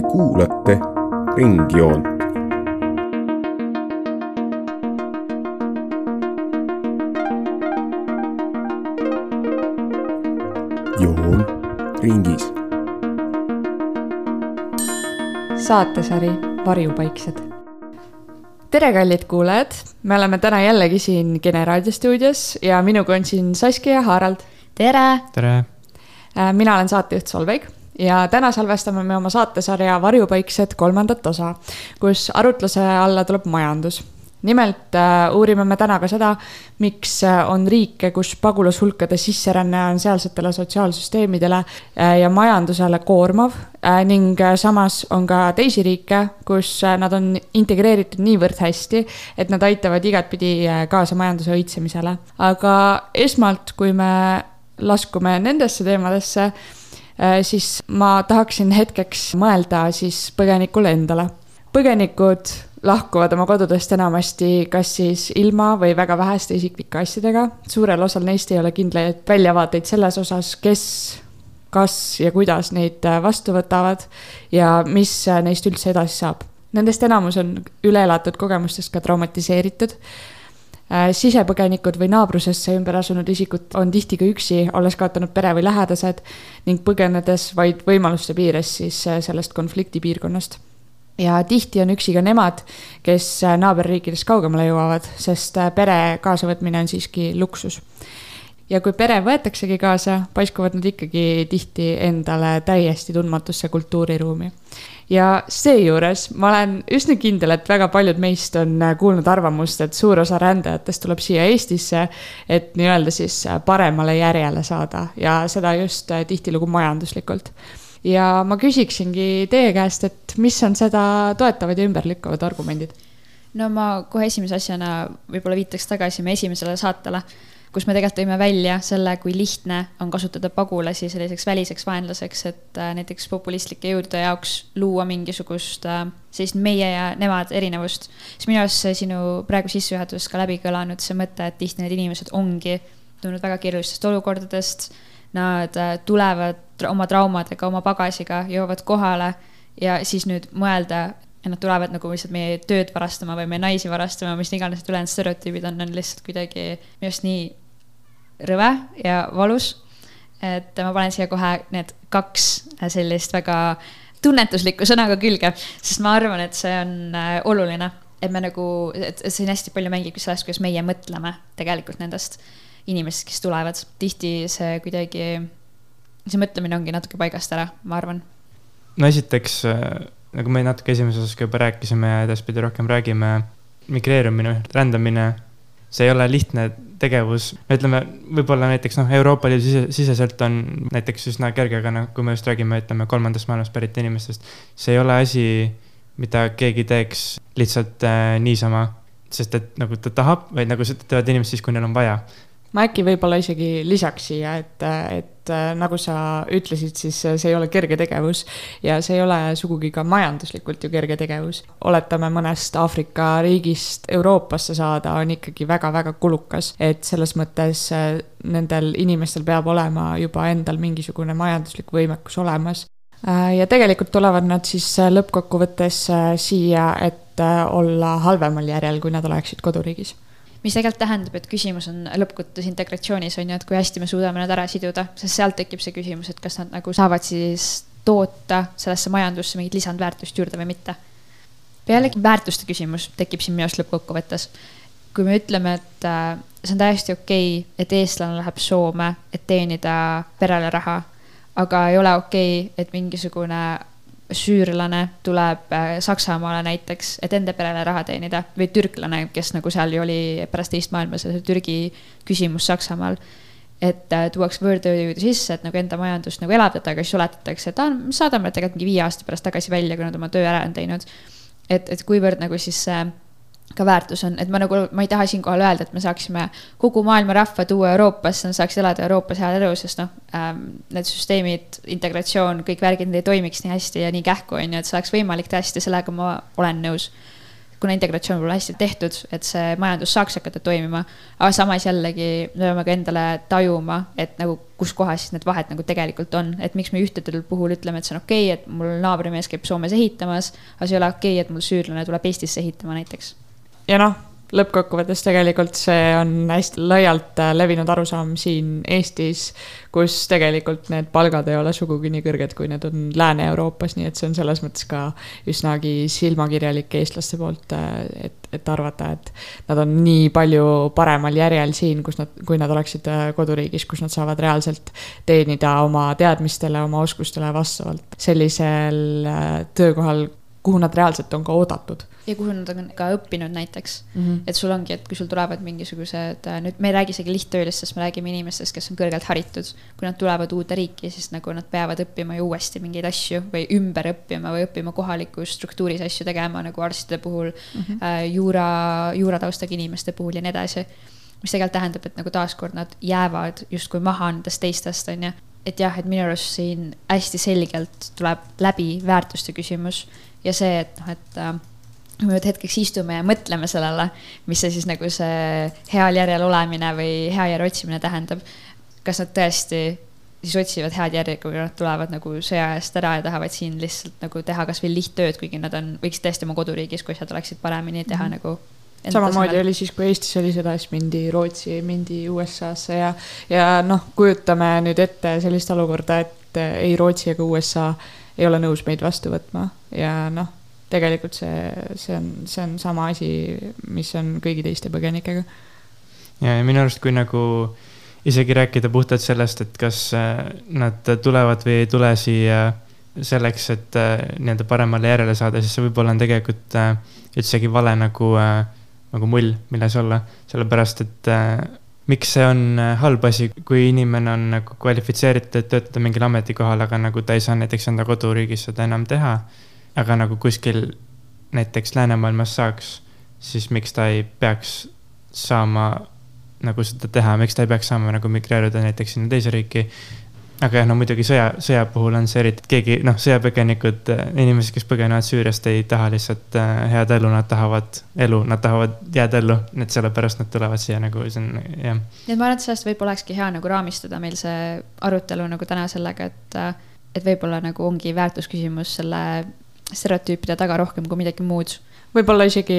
Te kuulate Ringjoont. joon ringis. saatesari Varjupaiksed. tere, kallid kuulajad, me oleme täna jällegi siin Kene raadiostuudios ja minuga on siin Saskia ja Harald. tere! tere! mina olen saatejuht Solveig ja täna salvestame me oma saatesarja Varjupaiksed kolmandat osa, kus arutluse alla tuleb majandus. nimelt äh, uurime me täna ka seda, miks äh, on riike, kus pagulashulkade sisseränne on sealsetele sotsiaalsüsteemidele äh, ja majandusele koormav ning samas on ka teisi riike, kus nad on integreeritud niivõrd hästi, et nad aitavad igatpidi kaasa majanduse õitsemisele. aga esmalt, kui me laskume nendesse teemadesse siis ma tahaksin hetkeks mõelda siis põgenikule endale. põgenikud lahkuvad oma kodudest enamasti kas siis ilma või väga väheste isiklike asjadega. suurel osal neist ei ole kindlaid väljavaateid selles osas, kes, kas ja kuidas neid äh, vastu võtavad ja mis äh, neist üldse edasi saab. Nendest enamus on üle elatud kogemustest ka traumatiseeritud Äh, sisepõgenikud või naabrusesse ümber asunud isikud on tihti ka üksi, olles kaotanud pere või lähedased ning põgenedes vaid võimaluste piires siis äh, sellest konfliktipiirkonnast. ja tihti on üksi ka nemad, kes äh, naaberriikidest kaugemale jõuavad, sest pere kaasavõtmine on siiski luksus ja kui pere võetaksegi kaasa, paiskuvad nad ikkagi tihti endale täiesti tundmatusse kultuuriruumi ja seejuures ma olen üsna kindel, et väga paljud meist on kuulnud arvamust, et suur osa rändajatest tuleb siia Eestisse, et nii-öelda siis paremale järjele saada ja seda just tihtilugu majanduslikult. ja ma küsiksingi teie käest, et mis on seda toetavad ja ümberlükkavad argumendid? no ma kohe esimese asjana võib-olla viitaks tagasi meie esimesele saatele kus me tegelikult tõime välja selle, kui lihtne on kasutada pagulasi selliseks väliseks vaenlaseks, et äh, näiteks populistlike jõudude jaoks luua mingisugust äh, sellist meie ja nemad erinevust. siis minu arust see sinu praegu sissejuhatuses ka läbi kõlanud see mõte, et tihti need inimesed ongi tulnud väga keerulistest olukordadest. Nad äh, tulevad oma traumadega, oma pagasiga, jõuavad kohale ja siis nüüd mõelda, ja nad tulevad nagu lihtsalt meie tööd varastama või meie naisi varastama, mis iganes ülejäänud stereotüübid on, on lihtsalt kuidagi minu arust nii rõve ja valus. et ma panen siia kohe need kaks sellist väga tunnetuslikku sõna ka külge, sest ma arvan, et see on äh, oluline, et me nagu, et siin hästi palju mängib sellest, kuidas meie mõtleme tegelikult nendest inimestest, kes tulevad. tihti see kuidagi, see mõtlemine ongi natuke paigast ära, ma arvan. no esiteks, äh, nagu me natuke esimeses osas ka juba rääkisime ja edaspidi rohkem räägime, migreerumine, rändamine, see ei ole lihtne tegevus, ütleme, võib-olla näiteks noh, Euroopa Liidu sise, siseselt on näiteks üsna kerge, aga noh, kui me just räägime, ütleme, kolmandast maailmast pärit inimestest, see ei ole asi, mida keegi teeks lihtsalt äh, niisama, sest et nagu ta tahab, vaid nagu seda teevad inimesed siis, kui neil on vaja ma äkki võib-olla isegi lisaks siia, et, et nagu sa ütlesid, siis see ei ole kerge tegevus ja see ei ole sugugi ka majanduslikult ju kerge tegevus. oletame mõnest Aafrika riigist Euroopasse saada on ikkagi väga-väga kulukas, et selles mõttes äh, nendel inimestel peab olema juba endal mingisugune majanduslik võimekus olemas. Äh, ja tegelikult tulevad nad siis äh, lõppkokkuvõttes siia, et olla halvemal järjel, kui nad oleksid koduriigis mis tegelikult tähendab, et küsimus on lõppkokkuvõttes integratsioonis on ju, et kui hästi me suudame nad ära siduda, sest sealt tekib see küsimus, et kas nad nagu saavad siis toota sellesse majandusse mingit lisandväärtust juurde või mitte. jällegi väärtuste küsimus tekib siin minu arust lõppkokkuvõttes. kui me ütleme, et äh, see on täiesti okei okay,, et eestlane läheb Soome, et teenida perele raha, aga ei ole okei okay,, et mingisugune süürlane tuleb äh, Saksamaale näiteks, et enda perele raha teenida või türklane, kes nagu seal ju oli pärast teist maailmasõda, Türgi küsimus Saksamaal. et äh, tuuakse võõrtööjõudu sisse, et nagu enda majandust nagu elavdada, aga siis oletatakse, et aa, me saadame tegelikult mingi viie aasta pärast tagasi välja, kui nad oma töö ära on teinud. et, et kuivõrd nagu siis see äh, ka väärtus on, et ma nagu, ma ei taha siinkohal öelda, et me saaksime kogu maailma rahva tuua Euroopasse, nad saaks elada Euroopas head elu, sest noh ähm,, need süsteemid, integratsioon, kõik värgid, need ei toimiks nii hästi ja nii kähku, on ju, et see oleks võimalik tõesti, sellega ma olen nõus. kuna integratsioon olla hästi tehtud, et see majandus saaks hakata toimima. aga samas jällegi me peame ka endale tajuma, et nagu kus kohas siis need vahed nagu tegelikult on, et miks me ühtedel puhul ütleme, et see on okei okay,, et mul naabrimees käib Soomes ehitamas, aga see ei ole okei okay,, et mul süürlane tuleb Eestisse ehitama näiteks. Ja noh lõppkokkuvõttes tegelikult see on hästi laialt äh, levinud arusaam siin Eestis, kus tegelikult need palgad ei ole sugugi nii kõrged, kui need on Lääne-Euroopas, nii et see on selles mõttes ka üsnagi silmakirjalik eestlaste poolt, äh, et, et arvata, et nad on nii palju paremal järjel siin, kus nad, kui nad oleksid äh, koduriigis, kus nad saavad reaalselt teenida oma teadmistele, oma oskustele vastavalt sellisel töökohal, kuhu nad reaalselt on ka oodatud ja kuhu nad on ka õppinud näiteks mm. -hmm. et sul ongi, et kui sul tulevad mingisugused, äh, nüüd me ei räägi isegi lihttöölistest, me räägime inimestest, kes on kõrgelt haritud. kui nad tulevad uude riiki, siis nagu nad peavad õppima ju uuesti mingeid asju või ümber õppima või õppima kohalikus struktuuris asju tegema nagu arstide puhul mm, -hmm. äh, juura, juurataustaga inimeste puhul ja nii edasi. mis tegelikult tähendab, et nagu taaskord nad jäävad justkui maha nendest teistest, on ju et jah, et minu arust siin hästi selgelt tuleb läbi väärtuste küsimus ja see, et noh, et äh, me nüüd hetkeks istume ja mõtleme sellele, mis see siis nagu see heal järjel olemine või hea järje otsimine tähendab. kas nad tõesti siis otsivad head järge, kui nad tulevad nagu sõja eest ära ja tahavad siin lihtsalt nagu teha kasvõi lihttööd, kuigi nad on, võiksid tõesti oma koduriigis, kui asjad oleksid paremini teha mm -hmm. nagu samamoodi oli siis, kui Eestis oli sõda, siis mindi Rootsi, mindi USA-sse ja, ja noh, kujutame nüüd ette sellist olukorda, et ei Rootsi ega USA ei ole nõus meid vastu võtma ja noh tegelikult see, see on, see on sama asi, mis on kõigi teiste põgenikega. ja, ja minu arust, kui nagu isegi rääkida puhtalt sellest, et kas äh, nad tulevad või ei tule siia selleks, et äh, nii-öelda paremale järjele saada, siis see võib-olla on tegelikult äh, üldsegi vale nagu, nagu mull, milles olla, sellepärast et miks see on halb asi, kui inimene on nagu kvalifitseeritud, et töötada mingil ametikohal, aga nagu ta ei saa näiteks enda koduriigis seda enam teha aga nagu kuskil näiteks läänemaailmas saaks, siis miks ta ei peaks saama nagu seda teha, miks ta ei peaks saama nagu migreeruda näiteks sinna teise riiki. Aga jah, no muidugi sõja, sõja puhul on see eriti, et keegi noh, sõjapõgenikud, inimesed, kes põgenevad Süüriast, ei taha lihtsalt äh, head elu, nad tahavad elu, nad tahavad jääda ellu, et sellepärast nad tulevad siia nagu see on jah. nii et ma arvan, et sellest võib-olla olekski hea nagu raamistada meil see arutelu nagu täna sellega, et, et võib-olla nagu ongi väärtusküsimus selle stereotüüpide taga rohkem kui midagi muud. Võib-olla isegi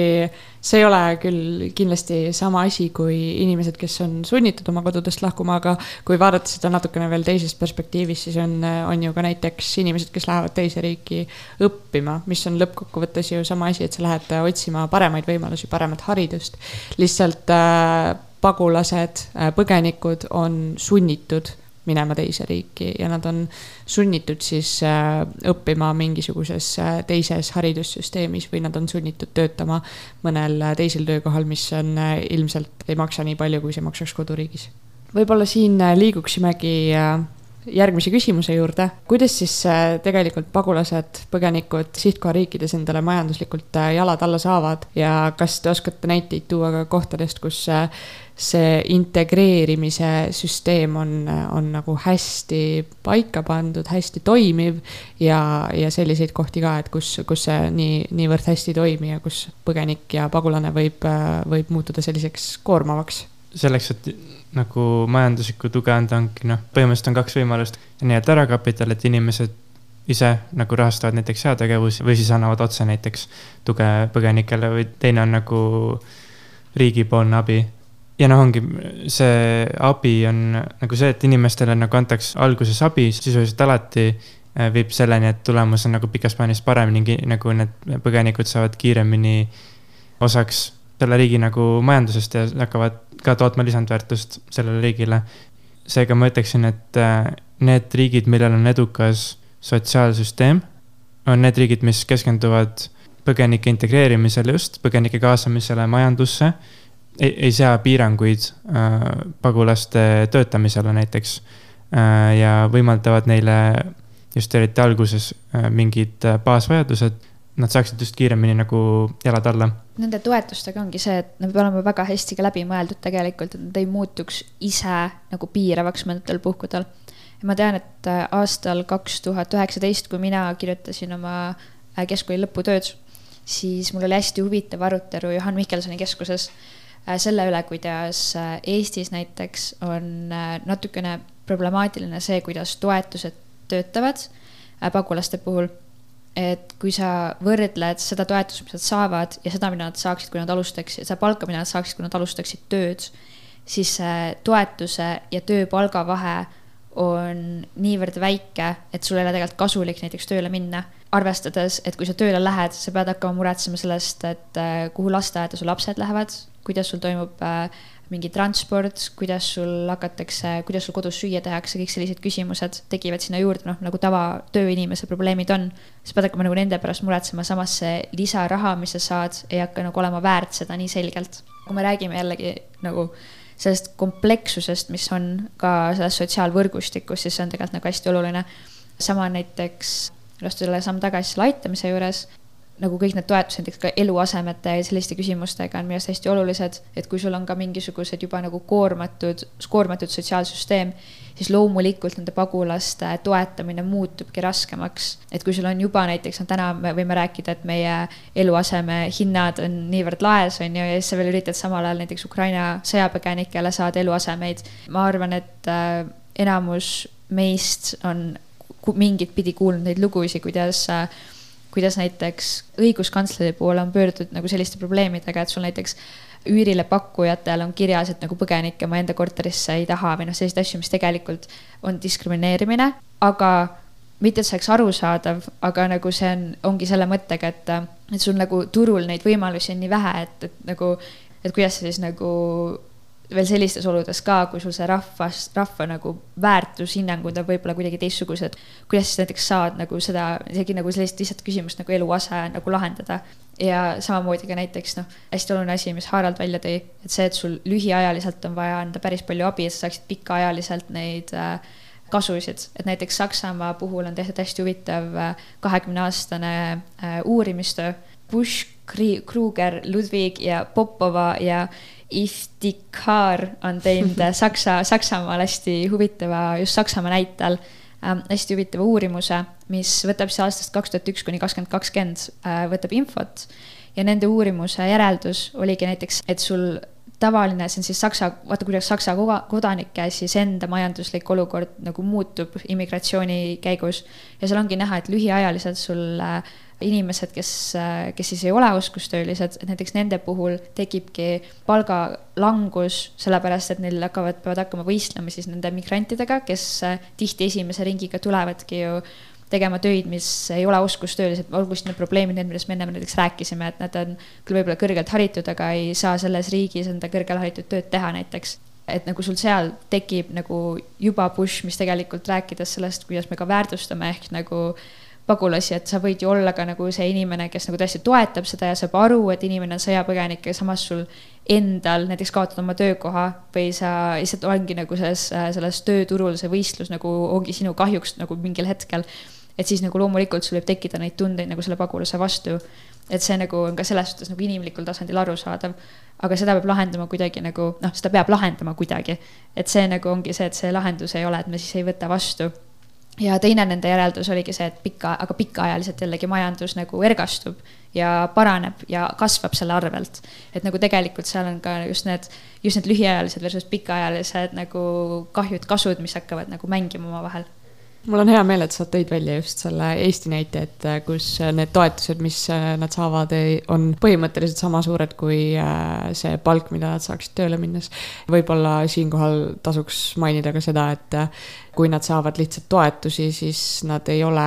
see ei ole küll kindlasti sama asi kui inimesed, kes on sunnitud oma kodudest lahkuma, aga kui vaadata seda natukene veel teisest perspektiivist, siis on, on ju ka näiteks inimesed, kes lähevad teise riiki õppima, mis on lõppkokkuvõttes ju sama asi, et sa lähed otsima paremaid võimalusi, paremat haridust. lihtsalt äh, pagulased äh,, põgenikud on sunnitud minema teise riiki ja nad on sunnitud siis äh, õppima mingisuguses äh, teises haridussüsteemis või nad on sunnitud töötama mõnel äh, teisel töökohal, mis on ilmselt ei maksa nii palju, kui see maksaks koduriigis. võib-olla siin liiguksimegi järgmise küsimuse juurde, kuidas siis tegelikult pagulased, põgenikud sihtkohariikides endale majanduslikult jalad alla saavad ja kas te oskate näiteid tuua ka kohtadest, kus see integreerimise süsteem on, on nagu hästi paika pandud, hästi toimiv ja, ja selliseid kohti ka, et kus, kus see nii, niivõrd hästi ei toimi ja kus põgenik ja pagulane võib, võib muutuda selliseks koormavaks. selleks, et nagu majanduslikku tuge anda, ongi noh, põhimõtteliselt on kaks võimalust. nii-öelda erakapital, et inimesed ise nagu rahastavad näiteks heategevusi või siis annavad otse näiteks tuge põgenikele või teine on nagu riigipoolne abi ja noh, ongi see abi on nagu see, et inimestele nagu antakse alguses abi, sisuliselt alati äh, viib selleni, et tulemus on nagu pikas plaanis parem ning nagu need põgenikud saavad kiiremini osaks selle riigi nagu majandusest ja hakkavad ka tootma lisandväärtust sellele riigile. seega ma ütleksin, et äh, need riigid, millel on edukas sotsiaalsüsteem, on need riigid, mis keskenduvad põgenike integreerimisele just, põgenike kaasamisele majandusse ei, ei sea piiranguid äh, pagulaste töötamisele näiteks äh, ja võimaldavad neile just eriti alguses äh, mingid äh, baasvajadused, nad saaksid just kiiremini nagu jalad alla. Nende toetustega ongi see, et nad peavad olema väga hästi ka läbi mõeldud tegelikult, et nad ei muutuks ise nagu piiravaks mõndadel puhkudel. ja ma tean, et äh, aastal kaks tuhat üheksateist, kui mina kirjutasin oma äh, keskkooli lõputööd siis mul oli hästi huvitav arutelu Johan Mihkelsoni keskuses äh, selle üle, kuidas Eestis näiteks on natukene problemaatiline see, kuidas toetused töötavad pagulaste puhul. Et kui sa võrdled seda toetust, mis nad saavad ja seda, mida nad saaksid, kui nad alustaksid, seda palka, mida nad saaksid, kui nad alustaksid tööd, siis see toetuse ja tööpalga vahe on niivõrd väike, et sul ei ole tegelikult kasulik näiteks tööle minna. arvestades, et kui sa tööle lähed, sa pead hakkama muretsema sellest, et kuhu lasteaeda su lapsed lähevad, kuidas sul toimub äh, mingi transport, kuidas sul hakatakse, kuidas sul kodus süüa tehakse, kõik sellised küsimused tekivad sinna juurde, noh nagu tava tööinimese probleemid on. sa pead hakkama nagu nende pärast muretsema, samas see lisaraha, mis sa saad, ei hakka nagu olema väärt seda nii selgelt. kui me räägime jällegi nagu sellest komplekssusest, mis on ka selles sotsiaalvõrgustikus, siis see on tegelikult nagu hästi oluline. sama näiteks, astuda samm tagasi selle aitamise juures nagu kõik need toetused, näiteks ka eluasemete ja selliste küsimustega on minu arust hästi olulised, et kui sul on ka mingisugused juba nagu koormatud, koormatud sotsiaalsüsteem, siis loomulikult nende pagulaste toetamine muutubki raskemaks. et kui sul on juba näiteks, no täna me võime rääkida, et meie eluaseme hinnad on niivõrd laes, on ju, ja siis sa veel üritad samal ajal näiteks Ukraina sõjapõgenikele saada eluasemeid. ma arvan, et äh, enamus meist on mingit pidi kuulnud neid lugusid, kuidas äh, kuidas näiteks õiguskantsleri poole on pöördutud nagu selliste probleemidega, et sul näiteks üürile pakkujatel on kirjas, et nagu põgenikke ma enda korterisse ei taha või noh, selliseid asju, mis tegelikult on diskrimineerimine, aga mitte, et see oleks arusaadav, aga nagu see on, ongi selle mõttega, et, et sul nagu turul neid võimalusi on nii vähe, et, et nagu, et kuidas sa siis nagu veel sellistes oludes ka, kui sul see rahvas, rahva nagu väärtushinnangud on võib-olla kuidagi teistsugused. kuidas siis näiteks saad nagu seda, isegi nagu sellist lihtsat küsimust nagu eluase nagu lahendada. ja samamoodi ka näiteks noh, hästi oluline asi, mis Harald välja tõi, et see, et sul lühiajaliselt on vaja anda päris palju abi, et sa saaksid pikaajaliselt neid äh, kasusid, et näiteks Saksamaa puhul on tehtud hästi huvitav äh, kahekümneaastane äh, uurimistöö. Bush, Kruger, Ludwig ja Popova ja Iftikhar on teinud Saksa, Saksamaal hästi huvitava, just Saksamaa näitel äh,, hästi huvitava uurimuse, mis võtab siis aastast kaks tuhat üks kuni kakskümmend kakskümmend äh,, võtab infot. ja nende uurimuse järeldus oligi näiteks, et sul tavaline, see on siis Saksa, vaata kuidas Saksa kodanike siis enda majanduslik olukord nagu muutub immigratsiooni käigus. ja seal ongi näha, et lühiajaliselt sul äh, inimesed, kes, kes siis ei ole oskustöölised, näiteks nende puhul tekibki palgalangus, sellepärast et neil hakkavad, peavad hakkama võistlema siis nende migrantidega, kes tihti esimese ringiga tulevadki ju tegema töid, mis ei ole oskustöölised, olgu siis need probleemid, need, millest me enne näiteks rääkisime, et nad on küll võib-olla kõrgelt haritud, aga ei saa selles riigis enda kõrgelt haritud tööd teha näiteks. Et nagu sul seal tekib nagu juba push, mis tegelikult rääkides sellest, kuidas me ka väärtustame ehk nagu äh, pagulasi, et sa võid ju olla ka nagu see inimene, kes nagu tõesti toetab seda ja saab aru, et inimene on sõjapõgenik ja samas sul endal näiteks kaotad oma töökoha või sa lihtsalt ongi nagu selles, selles tööturul see võistlus nagu ongi sinu kahjuks nagu mingil hetkel. et siis nagu loomulikult sul võib tekkida neid tundeid nagu selle pagulase vastu. et see nagu on ka selles suhtes nagu inimlikul tasandil arusaadav. aga seda peab lahendama kuidagi nagu noh, seda peab lahendama kuidagi. et see nagu ongi see, et see lahendus ei ole, et me siis ei võta vastu ja teine nende järeldus oligi see, et pika, aga pikaajaliselt jällegi majandus nagu ergastub ja paraneb ja kasvab selle arvelt. et nagu tegelikult seal on ka just need, just need lühiajalised versus pikaajalised nagu kahjud, kasud, mis hakkavad nagu mängima omavahel mul on hea meel, et sa tõid välja just selle Eesti näite, et kus need toetused, mis nad saavad, on põhimõtteliselt sama suured kui äh, see palk, mida nad saaksid tööle minnes. võib-olla siinkohal tasuks mainida ka seda, et kui nad saavad lihtsalt toetusi, siis nad ei ole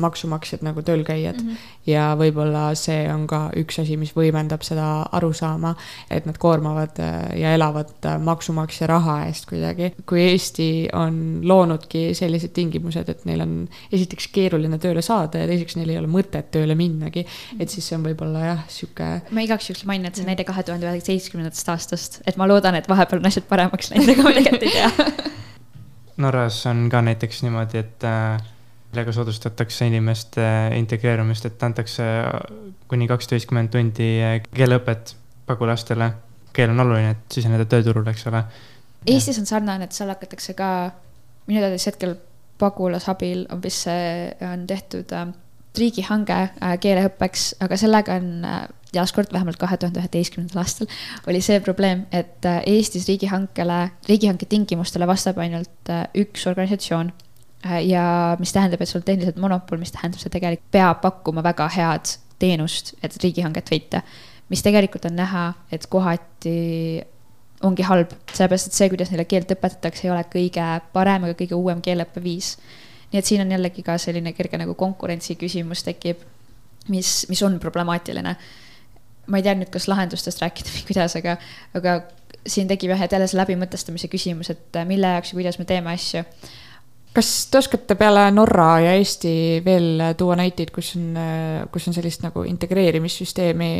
maksumaksjad nagu töölkäijad mm. -hmm. ja võib-olla see on ka üks asi, mis võimendab seda arusaama, et nad koormavad äh, ja elavad äh, maksumaksja raha eest kuidagi. kui Eesti on loonudki sellised tingimused, et neil on esiteks keeruline tööle saada ja teiseks neil ei ole mõtet tööle minnagi, mhm. et siis see on võib-olla jah, sihuke. ma igaks juhuks mainin, et see näide kahe tuhande üheksateistkümnendast aastast, et ma loodan, et vahepeal on asjad paremaks läinud, ega ma tegelikult ei tea Norras on ka näiteks niimoodi, et millega äh, soodustatakse inimeste integreerumist, et antakse kuni kaksteistkümmend tundi äh, keeleõpet pagulastele. keel on oluline, et siseneda tööturule, eks ole. Eestis on sarnane, et seal hakatakse ka, minu teada siis hetkel pagulasabil on vist see, on tehtud äh, riigihange äh, keeleõppeks, aga sellega on äh, taaskord vähemalt kahe tuhande üheteistkümnendal aastal oli see probleem, et äh, Eestis riigihankele, riigihanke tingimustele vastab ainult äh, üks organisatsioon äh, ja mis tähendab, et sul on tehniliselt monopol, mis tähendab, see tegelikult peab pakkuma väga head teenust, et riigihanget võita. mis tegelikult on näha, et kohati ongi halb, sellepärast et see, kuidas neile keelt õpetatakse, ei ole kõige parem ega kõige uuem keeleõppeviis. Nii et siin on jällegi ka selline kerge nagu konkurentsi küsimus tekib, mis, mis on problemaatiline. ma ei tea nüüd, kas lahendustest rääkida või kuidas, aga, aga siin tekib jah, et jälle see läbimõtestamise küsimus, et mille jaoks ja kuidas me teeme asju kas te oskate peale Norra ja Eesti veel tuua näiteid, kus on, kus on sellist nagu integreerimissüsteemi,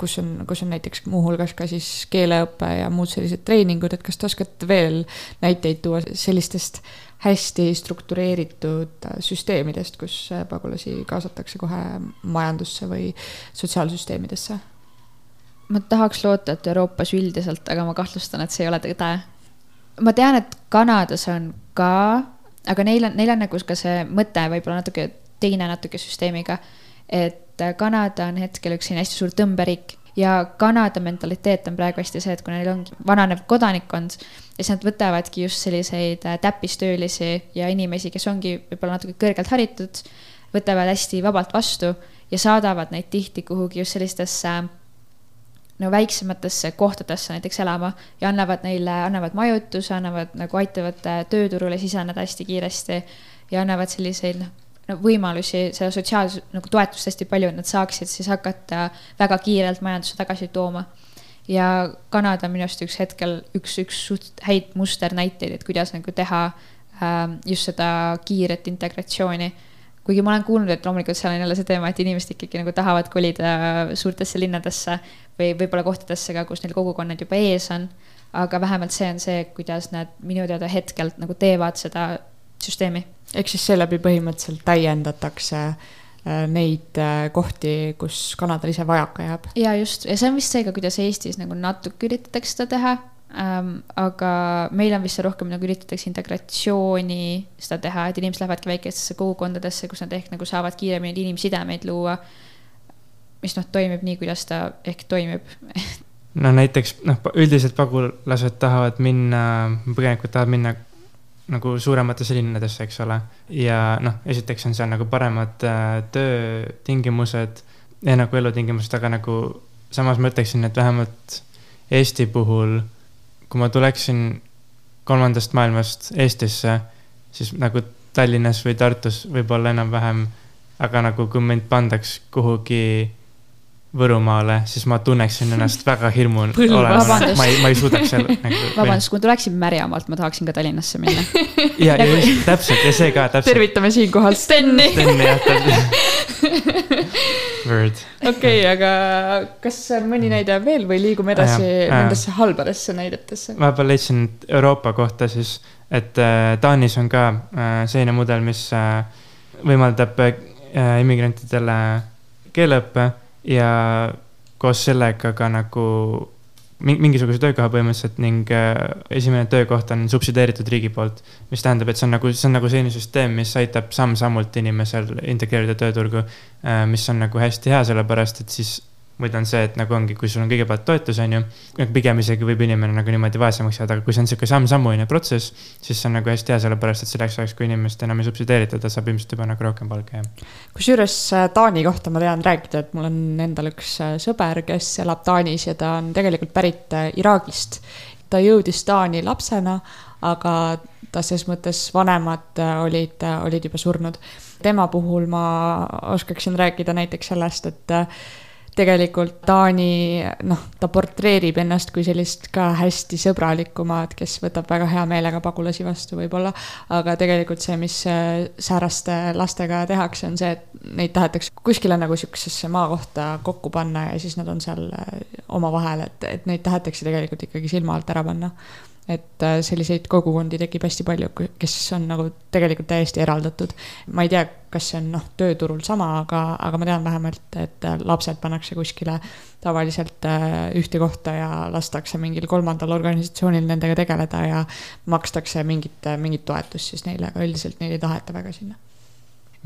kus on, kus on näiteks muuhulgas ka siis keeleõpe ja muud sellised treeningud, et kas te oskate veel näiteid tuua sellistest hästi struktureeritud süsteemidest, kus pagulasi kaasatakse kohe majandusse või sotsiaalsüsteemidesse? ma tahaks loota, et Euroopas üldiselt, aga ma kahtlustan, et see ei ole tõde. ma tean, et Kanadas on ka aga neil on, neil on nagu ka see mõte võib-olla natuke teine natuke süsteemiga. et Kanada on hetkel üks selline hästi suur tõmberiik ja Kanada mentaliteet on praegu hästi see, et kuna neil ongi vananev kodanikkond, siis nad võtavadki just selliseid äh, täppistöölisi ja inimesi, kes ongi võib-olla natuke kõrgelt haritud, võtavad hästi vabalt vastu ja saadavad neid tihti kuhugi just sellistesse no väiksematesse kohtadesse näiteks elama ja annavad neile, annavad majutuse, annavad nagu aitavad äh, tööturule siseneda hästi kiiresti ja annavad selliseid noh, no võimalusi, seda sotsiaalse nagu toetust hästi palju, et nad saaksid siis hakata väga kiirelt majandusse tagasi tooma. ja Kanada minu arust üks hetkel üks, üks suht häid musternäiteid, et kuidas nagu teha äh, just seda kiiret integratsiooni kuigi ma olen kuulnud, et loomulikult seal on jälle see teema, et inimesed ikkagi nagu tahavad kolida suurtesse linnadesse või võib-olla kohtadesse ka, kus neil kogukonnad juba ees on. aga vähemalt see on see, kuidas nad minu teada hetkel nagu teevad seda süsteemi. Ehk siis seeläbi põhimõtteliselt täiendatakse äh, neid äh, kohti, kus Kanadal ise vajaka jääb. ja just, ja see on vist see ka, kuidas Eestis nagu natuke üritatakse seda teha ähm,. aga meil on vist see rohkem nagu üritatakse integratsiooni seda teha, et inimesed lähevadki väikestesse kogukondadesse, kus nad ehk nagu saavad kiiremini inimsidemeid luua mis noh, toimib nii, kuidas ta ehk toimib no näiteks noh, üldiselt pagulased tahavad minna, põgenikud tahavad minna nagu suurematesse linnadesse, eks ole. ja noh, esiteks on seal nagu paremad äh, töötingimused ja nagu elutingimused, aga nagu samas ma ütleksin, et vähemalt Eesti puhul, kui ma tuleksin kolmandast maailmast Eestisse, siis nagu Tallinnas või Tartus võib-olla enam-vähem, aga nagu kui mind pandaks kuhugi Võrumaale, siis ma tunneksin ennast väga hirmu olema, ma ei, ma ei suudaks seal nagu. vabandust, kui ma tuleksin Märjamaalt, ma tahaksin ka Tallinnasse minna. ja, ja nagu- just täpselt ja see ka täpselt. tervitame siinkohal Steni. Steni jah, täpselt. Word. okei, aga kas on mõni näide veel või liigume edasi ja, nendesse halbadesse näidetesse? vahepeal leidsin Euroopa kohta siis, et äh, Taanis on ka äh, selline mudel, mis äh, võimaldab äh, immigrantidele keeleõppe ja koos sellega ka nagu mingisuguse töökoha põhimõtteliselt ning äh, esimene töökoht on subsideeritud riigi poolt. mis tähendab, et see on nagu, see on nagu selline süsteem, mis aitab samm-sammult inimesel integreerida tööturgu, äh, mis on nagu hästi hea, sellepärast et siis muid on see, et nagu ongi, kui sul on kõigepealt toetus, on ju, pigem isegi võib inimene nagu niimoodi vaesemaks jääda, aga kui see on sihuke samm-sammuline protsess, siis see on nagu hästi hea, sellepärast et selleks ajaks, kui inimest enam ei subsideerita, ta saab ilmselt juba nagu rohkem palka, jah. kusjuures äh, Taani kohta ma tean rääkida, et mul on endal üks äh, sõber, kes elab Taanis ja ta on tegelikult pärit äh, Iraagist. ta jõudis Taani lapsena, aga ta ses mõttes vanemad olid, olid juba surnud. tema puhul ma oskaksin rääkida näiteks sellest, et tegelikult Taani, noh, ta portreerib ennast kui sellist ka hästi sõbralikumat, kes võtab väga hea meelega pagulasi vastu võib-olla. aga tegelikult see, mis äh, sääraste lastega tehakse, on see, et neid tahetakse kuskile nagu sihukesesse maakohta kokku panna ja siis nad on seal äh, omavahel, et, et neid tahetakse tegelikult ikkagi silma alt ära panna et äh, selliseid kogukondi tekib hästi palju, kes on nagu tegelikult täiesti eraldatud. ma ei tea, kas see on noh, tööturul sama, aga, aga ma tean vähemalt, et äh, lapsed pannakse kuskile tavaliselt äh, ühte kohta ja lastakse mingil kolmandal organisatsioonil nendega tegeleda ja makstakse mingit, mingit toetust siis neile, aga üldiselt neid ei taheta väga sinna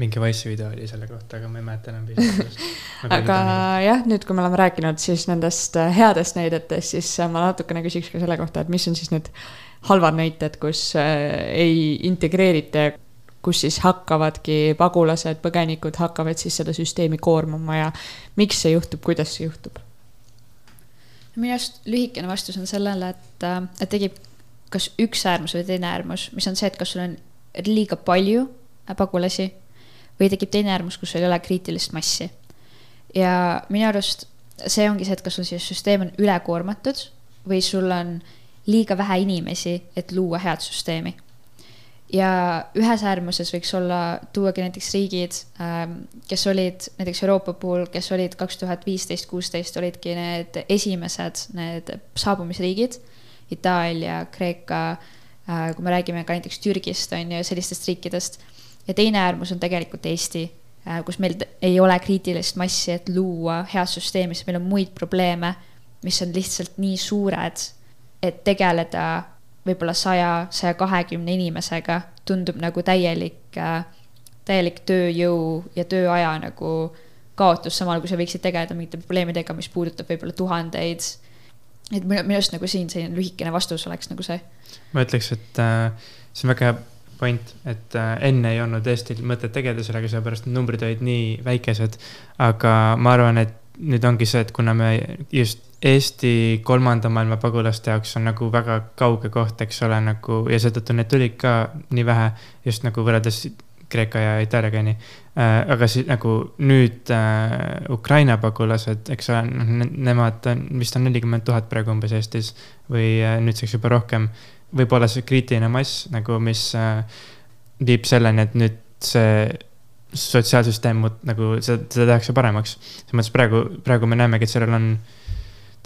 mingi Wise'i video oli selle kohta, aga ma ei mäleta enam piisavalt aga jah, nüüd, kui me oleme rääkinud siis nendest äh, headest näidetest, siis äh, ma natukene küsiks ka selle kohta, et mis on siis need halvad näited, kus äh, ei integreerita, kus siis hakkavadki pagulased, põgenikud hakkavad siis seda süsteemi koormama ja miks see juhtub, kuidas see juhtub? minu arust lühikene vastus on sellele, et, et tekib kas üks äärmus või teine äärmus, mis on see, et kas sul on liiga palju pagulasi või tekib teine äärmus, kus sul ei ole kriitilist massi. ja minu arust see ongi see, et kas sul siis süsteem on ülekoormatud või sul on liiga vähe inimesi, et luua head süsteemi. ja ühes äärmuses võiks olla, tuuagi näiteks riigid, kes olid näiteks Euroopa puhul, kes olid kaks tuhat viisteist, kuusteist olidki need esimesed, need saabumisriigid. Itaalia, Kreeka, kui me räägime ka näiteks Türgist on ju, sellistest riikidest. Ja teine äärmus on tegelikult Eesti, kus meil ei ole kriitilist massi, et luua head süsteemi, sest meil on muid probleeme, mis on lihtsalt nii suured, et tegeleda võib-olla saja, saja kahekümne inimesega tundub nagu täielik, täielik tööjõu ja tööaja nagu kaotus, samal kui sa võiksid tegeleda mingite probleemidega, mis puudutab võib-olla tuhandeid. et minu, minu arust nagu siin selline lühikene vastus oleks nagu see. ma ütleks, et äh, see on väga hea point, et äh, enne ei olnud Eestil mõtet tegeleda sellega, sellepärast et numbrid olid nii väikesed. aga ma arvan, et nüüd ongi see, et kuna me just Eesti kolmanda maailma pagulaste jaoks on nagu väga kauge koht, eks ole, nagu ja seetõttu neid tulid ka nii vähe just nagu võrreldes Kreeka ja Itaaliaga onju. aga siis nagu nüüd äh, Ukraina pagulased, eks ole, noh ne- nemad on vist on nelikümmend tuhat praegu umbes Eestis või äh, nüüdseks juba rohkem. Võib-olla see kriitiline mass nagu, mis äh, viib selleni, et nüüd see sotsiaalsüsteem nagu seda, seda tehakse paremaks. selles mõttes praegu, praegu me näemegi, et sellel on,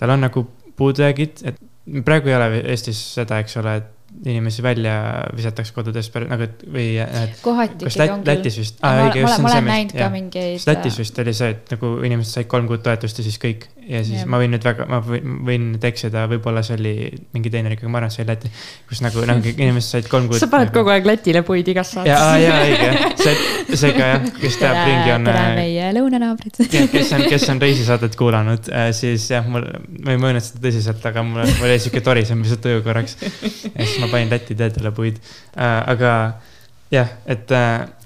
tal on nagu puudujäägid, et praegu ei ole Eestis seda, eks ole, et inimesi välja visatakse kodudest nagu, et või et kohati kas ikkagi on küll. Lätis vist, ma aa olen, õige, ma ma olen näinud ka mingeid. sest Lätis vist oli see, et nagu inimesed said kolm kuud toetust ja siis kõik. ja siis Jah. ma võin nüüd väga, ma võin, nüüd eksida, võib-olla see oli mingi teine riik, aga ma arvan, et see oli Läti. kus nagu, nagu inimesed said kolm kuud. sa paned kogu aeg Lätile puid igas ja, saates. ja õige, see, see ka jah, kes teab ringi on. tere meie lõunanaabrid. kes on, kes on reisisaadet kuulanud, siis jah, mul, ma ei mõelnud seda tõsiselt, aga mul, mul oli sihuke torisemise tuju korraks. ja siis ma panin Läti teedele puid. aga jah, et,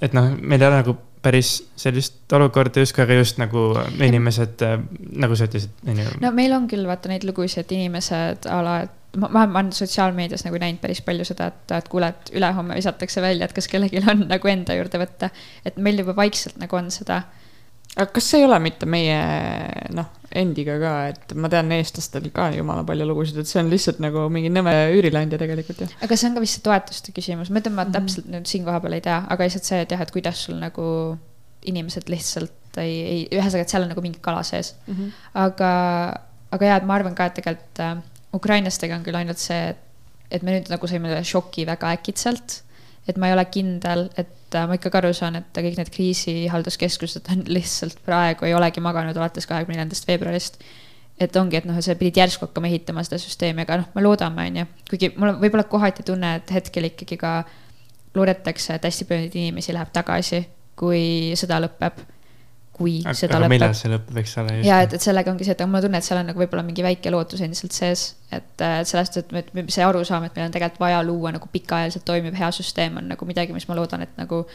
et noh, meil ei ole nagu päris sellist olukorda justkui, aga just nagu inimesed, nagu sa ütlesid, onju. no meil on küll vaata neid lugusid, et inimesed a la, et ma, ma ma olen sotsiaalmeedias nagu näinud päris palju seda, et, et kuule, et ülehomme visatakse välja, et kas kellelgi on nagu enda juurde võtta. et meil juba vaikselt nagu on seda. Aga kas see ei ole mitte meie noh, endiga ka, et ma tean eestlastel ka jumala palju lugusid, et see on lihtsalt nagu mingi nõme üürileandja tegelikult ju. aga see on ka vist see toetuste küsimus, ma ütlen, ma Mhm. täpselt nüüd siin kohapeal ei tea, aga lihtsalt see, et jah, et kuidas sul nagu inimesed lihtsalt ei, ei, ühesõnaga, et seal on nagu mingi kala sees. aga, aga jaa, et ma arvan ka, et tegelikult äh, ukrainlastega on küll ainult see, et, me nüüd nagu saime šoki väga äkitselt. Et ma ei ole kindel, et äh, ma ikkagi aru saan, et kõik need kriisihalduskeskused on lihtsalt praegu ei olegi maganud alates kahekümne neljandast veebruarist. et ongi, et noh, sa pidid järsku hakkama ehitama seda süsteemi, aga noh, me loodame, on ju, kuigi mul on võib-olla kohati tunne, et hetkel ikkagi ka loodetakse, et hästi palju neid inimesi läheb tagasi, kui sõda lõpeb. Kui sõda aga lõpeb millal see lõpeb, eks ole. ja et, et sellega ongi see, et aga mul on tunne, et seal on nagu võib-olla mingi väike lootus endiselt sees, et sellest, et me- see arusaam, et meil on tegelikult vaja luua nagu pikaajaliselt toimiv hea süsteem on nagu midagi, mis ma loodan, et nagu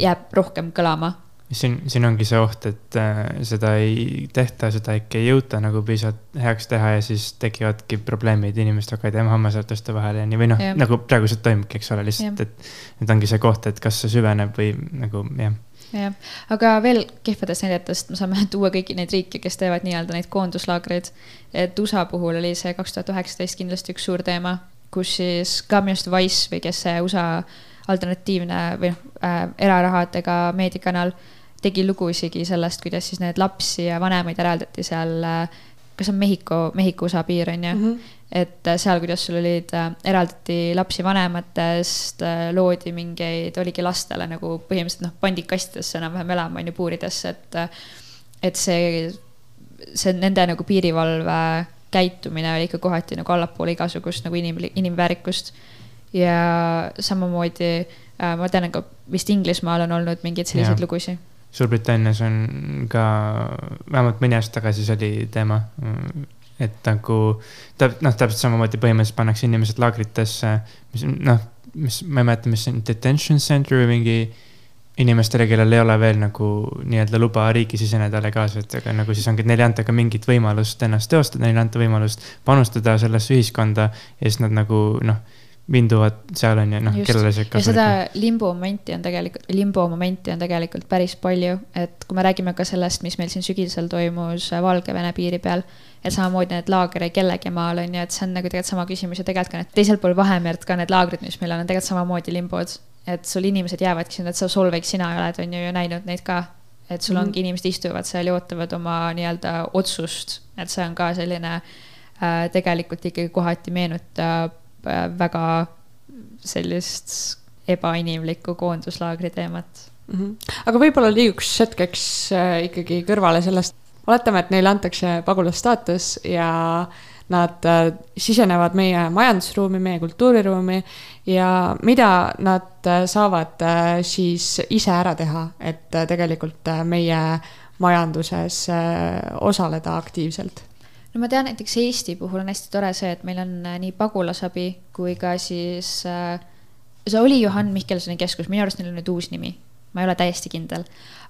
jääb rohkem kõlama. siin, siin ongi see oht, et äh, seda ei tehta, seda ikka ei jõuta nagu piisavalt heaks teha ja siis tekivadki probleemid, inimesed hakkavad jääma hammasrataste vahele ja nii, või noh nagu praegu see toimubki, eks ole, lihtsalt, et nüüd ongi see koht, et kas see süveneb või nagu jah. jah, aga veel kehvadest näidetest me saame tuua kõiki neid riike, kes teevad nii-öelda neid koonduslaagreid. et USA puhul oli see kaks tuhat üheksateist kindlasti üks suur teema, kus siis ka minu arust Wise või kes see USA alternatiivne või noh äh,, erarahadega meediakanal tegi lugu isegi sellest, kuidas siis need lapsi ja vanemaid eraldati seal äh, kas see on Mehhiko, Mehhiko-USA piir on ju mm, -hmm. et äh, seal, kuidas sul olid, eraldati lapsi vanematest, loodi mingeid, oligi lastele nagu põhimõtteliselt noh, pandi kastidesse enam-vähem elama, on ju, puuridesse, et äh, et see, see nende nagu piirivalve käitumine oli ikka kohati nagu allapoole igasugust nagu inim, inimväärikust. ja samamoodi ma tean, et ka vist Inglismaal on olnud mingeid selliseid Jaa. lugusid Suurbritannias on ka, vähemalt mõni aasta tagasi see oli teema. et nagu, täp-, noh, täpselt samamoodi põhimõtteliselt pannakse inimesed laagritesse, mis noh, mis, ma ei mäleta, mis see on, detention center või mingi inimestele, kellel ei ole veel nagu nii-öelda luba riiki siseneda legaalselt, aga nagu siis ongi, et neile ei anta ka mingit võimalust ennast teostada, neile ei anta võimalust panustada sellesse ühiskonda ja siis nad nagu noh, vinduvad seal on ju, noh, kellele see ja seda limbo momenti on tegelikult, limbo momenti on tegelikult päris palju, et kui me räägime ka sellest, mis meil siin sügisel toimus Valgevene piiri peal, et samamoodi need laager ei kellegi maal on ju, et see on nagu tegelikult sama küsimus ja tegelikult ka need teisel pool Vahemerd ka need laagrid, mis meil on, on tegelikult samamoodi limbod. et sul inimesed jäävadki sinna, et sa Solveig, sina oled, on ju, ju näinud neid ka. et sul Mhm. ongi inimesed istuvad seal ja ootavad oma nii-öelda otsust, et see on ka selline äh, tegelikult ikkagi kohati meenutab äh, väga sellist ebainimlikku koonduslaagri teemat. Mhm. aga võib-olla liiguks hetkeks äh, ikkagi kõrvale sellest, oletame, et neile antakse pagulasstaatus ja nad äh, sisenevad meie majandusruumi, meie kultuuriruumi ja mida nad äh, saavad äh, siis ise ära teha, et äh, tegelikult äh, meie majanduses äh, osaleda aktiivselt no ma tean, näiteks Eesti puhul on hästi tore see, et meil on äh, nii pagulasabi kui ka siis äh, see oli Johan Mihkelsoni keskus, minu arust neil on nüüd uus nimi, ma ei ole täiesti kindel,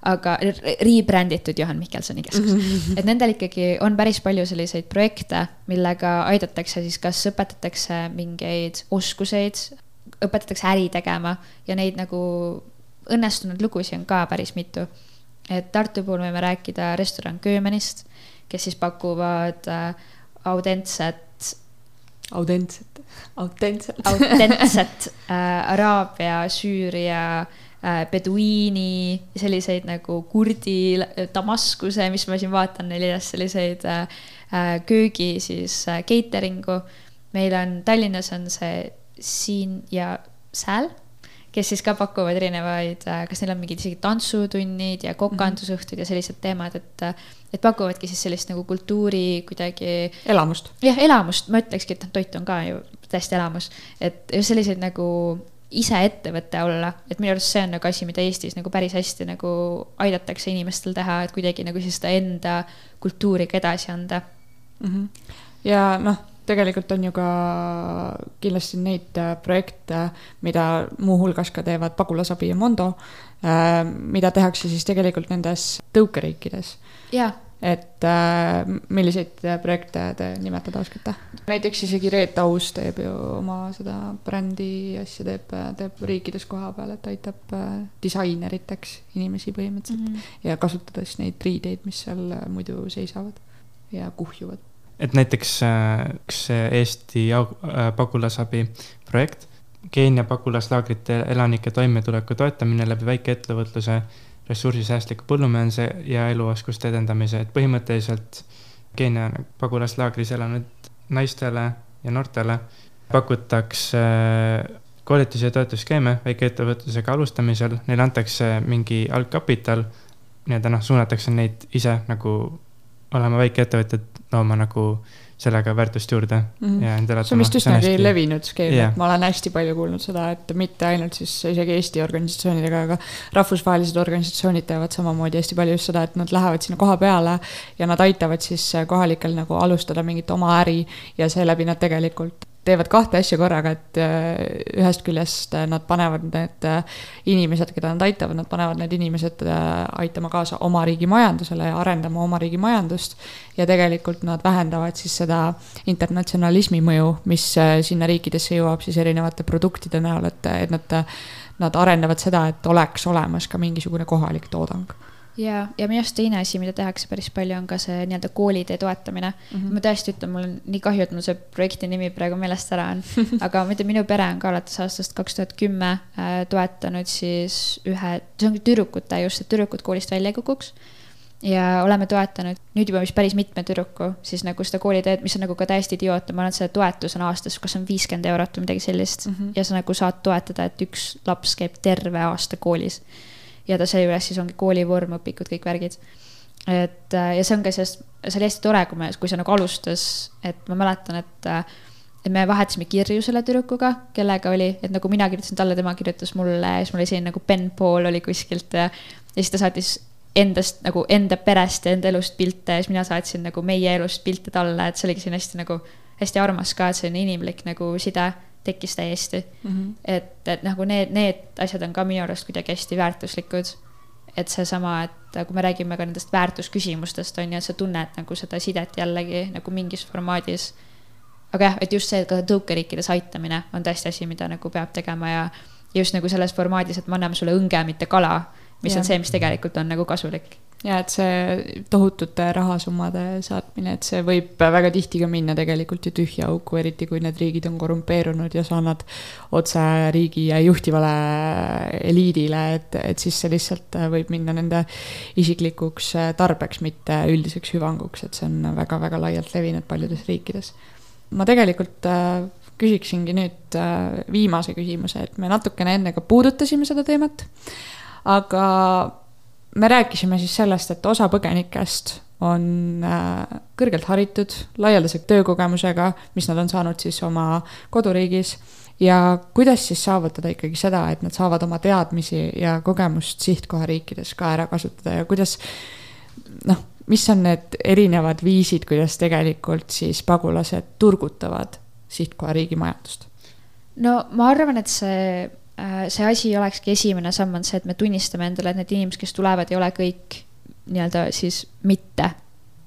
aga re- rebränditud Johan Mihkelsoni keskus. et nendel ikkagi on päris palju selliseid projekte, millega aidatakse siis, kas õpetatakse mingeid oskuseid, õpetatakse äri tegema ja neid nagu õnnestunud lugusid on ka päris mitu. et Tartu puhul võime rääkida restoran Köömenist, kes siis pakuvad äh, autentset autentset, autentselt. autentset äh, Araabia, Süüria äh, beduiini, selliseid nagu kurdi, Damaskuse, mis ma siin vaatan, neil üles selliseid äh, äh, köögi siis äh, catering'u. meil on Tallinnas on see Siin ja Sääl, kes siis ka pakuvad erinevaid, kas neil on mingid isegi tantsutunnid ja kokandusõhtud ja sellised teemad, et, et pakuvadki siis sellist nagu kultuuri kuidagi elamust. jah, elamust, ma ütlekski, et noh, toit on ka ju täiesti elamus, et just selliseid nagu ise ettevõte olla, et minu arust see on nagu asi, mida Eestis nagu päris hästi nagu aidatakse inimestel teha, et kuidagi nagu siis seda enda kultuuri ka edasi anda. Mhm. ja noh, tegelikult on ju ka kindlasti neid äh, projekte, mida muuhulgas ka teevad Pagulasabi ja Mondo, äh, mida tehakse siis tegelikult nendes tõukeriikides. jaa, et äh, milliseid projekte te nimetada oskate? näiteks isegi Reet Aus teeb ju oma seda brändi asja teeb, teeb riikides koha peal, et aitab äh, disaineriteks inimesi põhimõtteliselt mm. -hmm. ja kasutades neid riideid, mis seal äh, muidu seisavad ja kuhjuvad. Et näiteks äh, üks Eesti au- äh, pagulasabi projekt, Keenia pagulaslaagrite elanike toimetuleku toetamine läbi väikeettevõtluse, ressursisäästliku põllumajanduse ja eluoskuste edendamise, et põhimõtteliselt Keenia pagulaslaagris elanud naistele ja noortele pakutakse äh, koolitusi ja toetusskeeme väikeettevõtlusega alustamisel, neile antakse mingi algkapital, nii-öelda noh, suunatakse neid ise nagu olema väikeettevõtjad, looma nagu sellega väärtust juurde mm. -hmm. ja endale. see on vist üsnagi levinud skeem Jah. et ma olen hästi palju kuulnud seda, et mitte ainult siis isegi Eesti organisatsioonidega, aga rahvusvahelised organisatsioonid teevad samamoodi hästi palju just seda, et nad lähevad sinna koha peale ja nad aitavad siis kohalikel nagu alustada mingit oma äri ja seeläbi nad tegelikult teevad kahte asja korraga, et äh, ühest küljest äh, nad panevad need äh, inimesed, keda nad aitavad, nad panevad need inimesed aitama kaasa oma riigi majandusele ja arendama oma riigi majandust. ja tegelikult nad vähendavad siis seda internatsionalismi mõju, mis sinna riikidesse jõuab siis erinevate produktide näol, et, et nad, nad arendavad seda, et oleks olemas ka mingisugune kohalik toodang ja, ja minu arust teine asi, mida tehakse päris palju, on ka see nii-öelda koolitee toetamine mm. -hmm. ma tõesti ütlen, mul on nii kahju, et mul see projekti nimi praegu meelest ära on aga ma ütlen, minu pere on ka alates aastast kaks tuhat kümme äh, toetanud siis ühe, see ongi tüdrukute just, et tüdrukud koolist välja ei kukuks. ja oleme toetanud nüüd juba vist päris mitme tüdruku siis nagu seda kooliteed, mis on nagu ka täiesti idiootne, ma arvan, et see toetus on aastas, kas on viiskümmend eurot või midagi sellist mm -hmm. ja sa nagu saad toetada, et üks laps käib terve aasta koolis ja ta seejuures siis ongi koolivorm, õpikud, kõik värgid. et ja see on ka sellest, see oli hästi tore, kui me, kui see nagu alustas, et ma mäletan, et et me vahetasime kirju selle tüdrukuga, kellega oli, et nagu mina kirjutasin talle, tema kirjutas mulle siis mul oli selline nagu pen pool oli kuskilt ja, ja siis ta saatis endast nagu enda perest ja enda elust pilte ja siis mina saatsin nagu meie elust pilte talle, et see oligi selline hästi nagu, hästi armas ka, et selline inimlik nagu side tekkis täiesti mm. -hmm. et, et nagu need, need asjad on ka minu arust kuidagi hästi väärtuslikud. et seesama, et kui me räägime ka nendest väärtusküsimustest, on ju, et sa tunned nagu seda sidet jällegi nagu mingis formaadis aga jah, et just see, et ka tõukeriikides aitamine on tõesti asi, mida nagu peab tegema ja, ja just nagu selles formaadis, et me anname sulle õnge, mitte kala, mis ja. on see, mis tegelikult on nagu kasulik ja et see tohutute rahasummade saatmine, et see võib väga tihti ka minna tegelikult ju tühja auku, eriti kui need riigid on korrumpeerunud ja sa annad otse riigi juhtivale eliidile, et, et siis see lihtsalt võib minna nende isiklikuks tarbeks, mitte üldiseks hüvanguks, et see on väga-väga laialt levinud paljudes riikides ma tegelikult äh, küsiksingi nüüd äh, viimase küsimuse, et me natukene enne ka puudutasime seda teemat. aga me rääkisime siis sellest, et osa põgenikest on äh, kõrgelt haritud, laialdase töökogemusega, mis nad on saanud siis oma koduriigis. ja kuidas siis saavutada ikkagi seda, et nad saavad oma teadmisi ja kogemust sihtkohariikides ka ära kasutada ja kuidas noh mis on need erinevad viisid, kuidas tegelikult siis pagulased turgutavad sihtkohariigi majandust? no ma arvan, et see, see asi olekski esimene samm on see, et me tunnistame endale, et need inimesed, kes tulevad, ei ole kõik nii-öelda siis mitte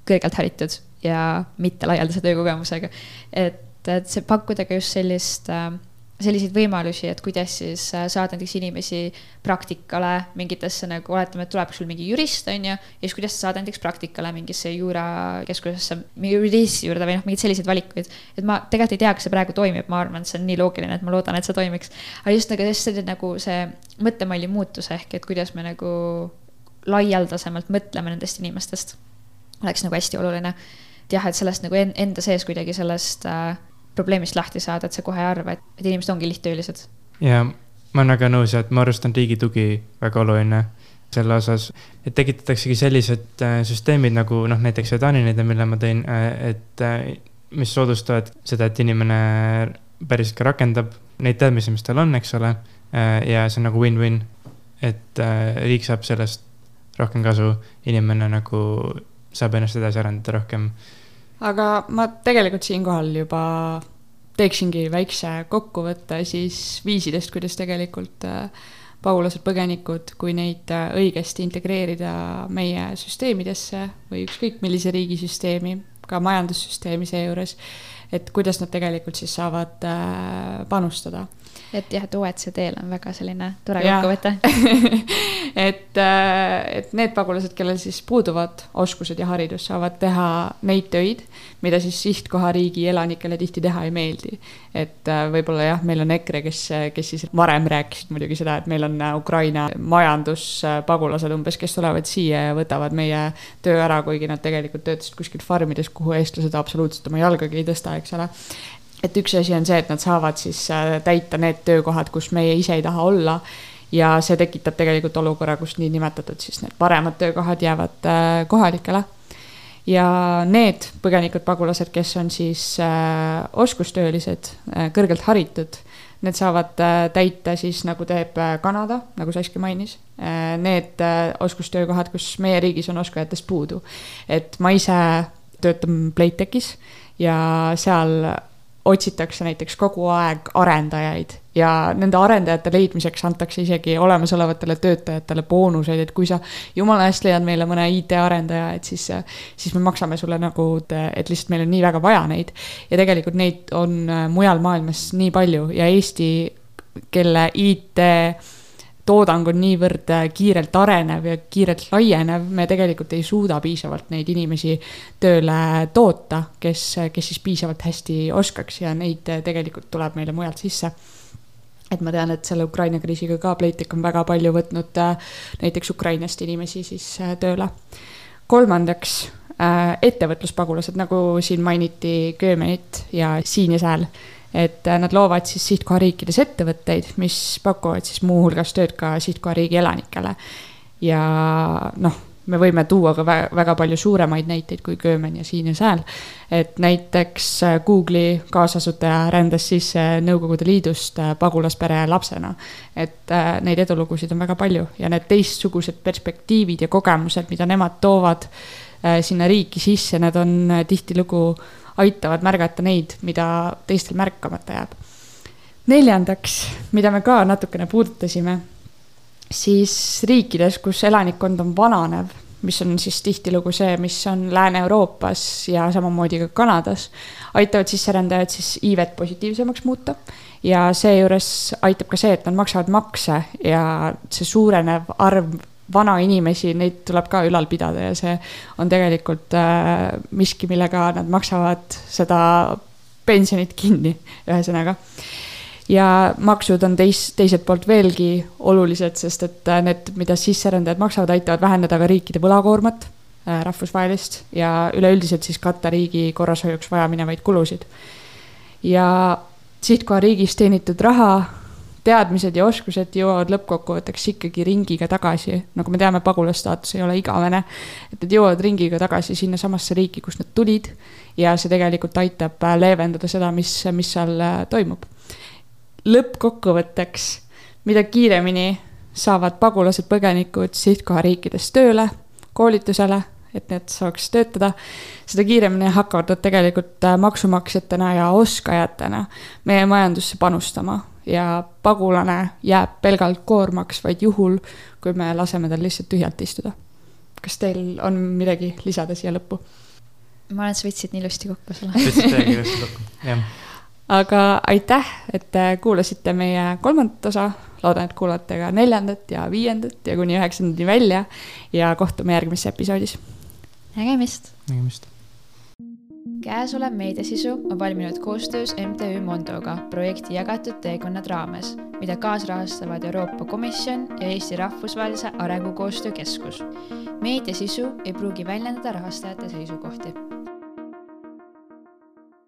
kõrgelt haritud ja mitte laialdase töökogemusega. et, et see pakkuda ka just sellist äh, selliseid võimalusi, et kuidas siis äh, saada näiteks inimesi praktikale mingitesse nagu, oletame, et tuleb sul mingi jurist, on ju, ja siis kuidas sa saad näiteks praktikale mingisse juurakeskusesse, juristi juurde või noh, mingeid selliseid valikuid. et ma tegelikult ei tea, kas see praegu toimib, ma arvan, et see on nii loogiline, et ma loodan, et see toimiks. aga just nagu selline nagu see mõttemalli muutus ehk, et kuidas me nagu laialdasemalt mõtleme nendest inimestest, oleks nagu hästi oluline. et jah, et sellest nagu enda sees kuidagi sellest äh, probleemist lahti saada, et sa kohe ei arva, et, et inimesed ongi lihttöölised. ja ma olen väga nõus, et ma arvan, et riigi tugi väga oluline selle osas, et tekitataksegi sellised äh, süsteemid nagu noh, näiteks näide, mille ma tõin, äh, et äh, mis soodustavad seda, et inimene päriselt ka rakendab neid teadmisi, mis tal on, eks ole. ja see on nagu win-win, et riik saab sellest rohkem kasu, inimene nagu saab ennast edasi arendada rohkem aga ma tegelikult siinkohal juba teeksingi väikse kokkuvõtte siis viisidest, kuidas tegelikult äh, pagulased, põgenikud, kui neid äh, õigesti integreerida meie süsteemidesse või ükskõik millise riigi süsteemi, ka majandussüsteemi seejuures, et kuidas nad tegelikult siis saavad äh, panustada. Et jah, et OECD-l on väga selline tore kokkuvõte. Et, äh, et need pagulased, kellel siis puuduvad oskused ja haridus, saavad teha neid töid, mida siis sihtkohariigi elanikele tihti teha ei meeldi. et äh, võib-olla jah, meil on EKRE, kes, kes siis varem rääkisid muidugi seda, et meil on Ukraina majanduspagulased umbes, kes tulevad siia ja võtavad meie töö ära, kuigi nad tegelikult töötasid kuskil farmides, kuhu eestlased absoluutselt oma jalgagi ei tõsta, eks ole et üks asi on see, et nad saavad siis äh, täita need töökohad, kus meie ise ei taha olla. ja see tekitab tegelikult olukorra, kus niinimetatud siis need paremad töökohad jäävad äh, kohalikele. ja need põgenikud, pagulased, kes on siis äh, oskustöölised, kõrgelt haritud, need saavad täita siis nagu teeb Kanada, nagu Saski mainis. Need oskustöökohad, kus meie riigis on oskajatest puudu. et ma ise töötan Playtechis ja seal otsitakse näiteks kogu aeg arendajaid ja nende arendajate leidmiseks antakse isegi olemasolevatele töötajatele boonuseid, et kui sa jumala eest leiad meile mõne IT-arendaja, et siis, siis me maksame sulle nagu, et lihtsalt meil on nii väga vaja neid. ja tegelikult neid on mujal maailmas nii palju ja Eesti, kelle IT toodang on niivõrd äh, kiirelt arenev ja kiirelt laienev, me tegelikult ei suuda piisavalt neid inimesi tööle toota, kes, kes siis piisavalt hästi oskaks ja neid äh, tegelikult tuleb meile mujalt sisse et ma tean, et selle Ukraina kriisiga ka Playtech on väga palju võtnud äh, näiteks Ukrainast inimesi siis tööle. kolmandaks, ettevõtluspagulased, nagu siin mainiti Köömenit ja Siin ja Sääl et äh, nad loovad siis sihtkohariikides ettevõtteid, mis pakuvad siis muuhulgas tööd ka sihtkohariigi elanikele. ja noh, me võime tuua ka vä väga palju suuremaid näiteid kui Köömen ja siin ja sääl. et näiteks äh, Google'i kaasasutaja rändas sisse Nõukogude Liidust äh, pagulaspere lapsena. et äh, neid edulugusid on väga palju ja need teistsugused perspektiivid ja kogemused, mida nemad toovad äh, sinna riiki sisse, need on äh, tihtilugu, aitavad märgata neid, mida teistel märkamata jääb. neljandaks, mida me ka natukene puudutasime siis riikides, kus elanikkond on vananev, mis on siis tihtilugu see, mis on Lääne-Euroopas ja samamoodi ka Kanadas, aitavad sisserändajad siis iivet positiivsemaks muuta. ja seejuures aitab ka see, et nad maksavad makse ja see suurenev arv vanainimesi, neid tuleb ka ülal pidada ja see on tegelikult äh, miski, millega nad maksavad seda pensionit kinni, ühesõnaga ja maksud on teis, teiselt poolt veelgi olulised, sest et äh, need, mida sisserändajad maksavad, aitavad vähendada ka riikide võlakoormat äh, rahvusvahelist ja üleüldiselt siis katta riigi korrashoiuks vajaminevaid kulusid. ja sihtkohariigis teenitud raha, teadmised ja oskused jõuavad lõppkokkuvõtteks ikkagi ringiga tagasi, nagu me teame, pagulasstaatus ei ole igavene, et need jõuavad ringiga tagasi sinnasamasse riiki, kust nad tulid. ja see tegelikult aitab äh, leevendada seda, mis, mis seal toimub. lõppkokkuvõtteks, mida kiiremini saavad pagulased, põgenikud sihtkohariikides tööle, koolitusele, et need saaks töötada, seda kiiremini hakkavad nad tegelikult äh, maksumaksjatena ja oskajatena meie majandusse panustama ja pagulane jääb pelgalt koormaks vaid juhul, kui me laseme tal lihtsalt tühjalt istuda. kas teil on midagi lisada siia lõppu? ma arvan, et sa võtsid nii ilusti kokku selle. võtsid täiega ilusti kokku, jah aga aitäh, et kuulasite meie kolmandat osa. loodan, et kuulate ka neljandat ja viiendat ja kuni üheksandani välja ja kohtume järgmises episoodis. nägemist. nägemist. Käesolev meediasisu on valminud koostöös MTÜ Mondoga projekti Jagatud teekonnad raames, mida kaasrahastavad Euroopa Komisjon ja Eesti Rahvusvahelise Arengukoostöö Keskus. meediasisu ei pruugi väljendada rahastajate seisukohti